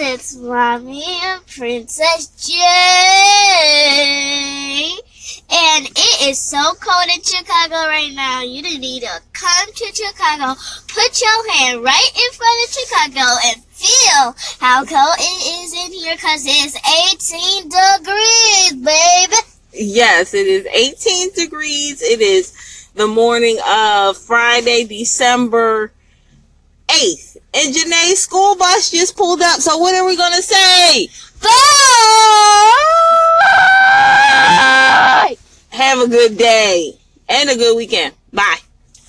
it's Mommy and Princess J. And it is so cold in Chicago right now. You need to come to Chicago, put your hand right in front of Chicago and feel how cold it is in here because it's 18 degrees, baby. Yes, it is 18 degrees. It is the morning of Friday, December 8th. And Janae's school bus just pulled up. So what are we going to say? Bye! Have a good day and a good weekend. Bye.